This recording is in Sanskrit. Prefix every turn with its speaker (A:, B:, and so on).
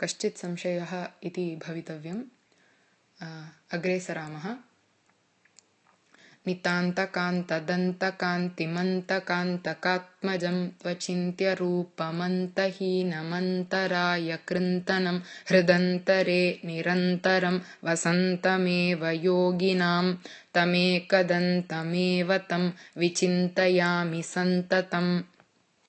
A: कश्चित् संशयः इति भवितव्यम्। अग्रे सरामः। नितान्तकान्तदन्तकान्तिमन्तकान्तकात्मजं त्वचिन्त्यरूपमन्तहीनमन्तराय कृन्तनं हृदन्तरे निरन्तरं वसन्तमेव योगिनां तमेकदन्तमेव तं विचिन्तयामि सन्ततम्।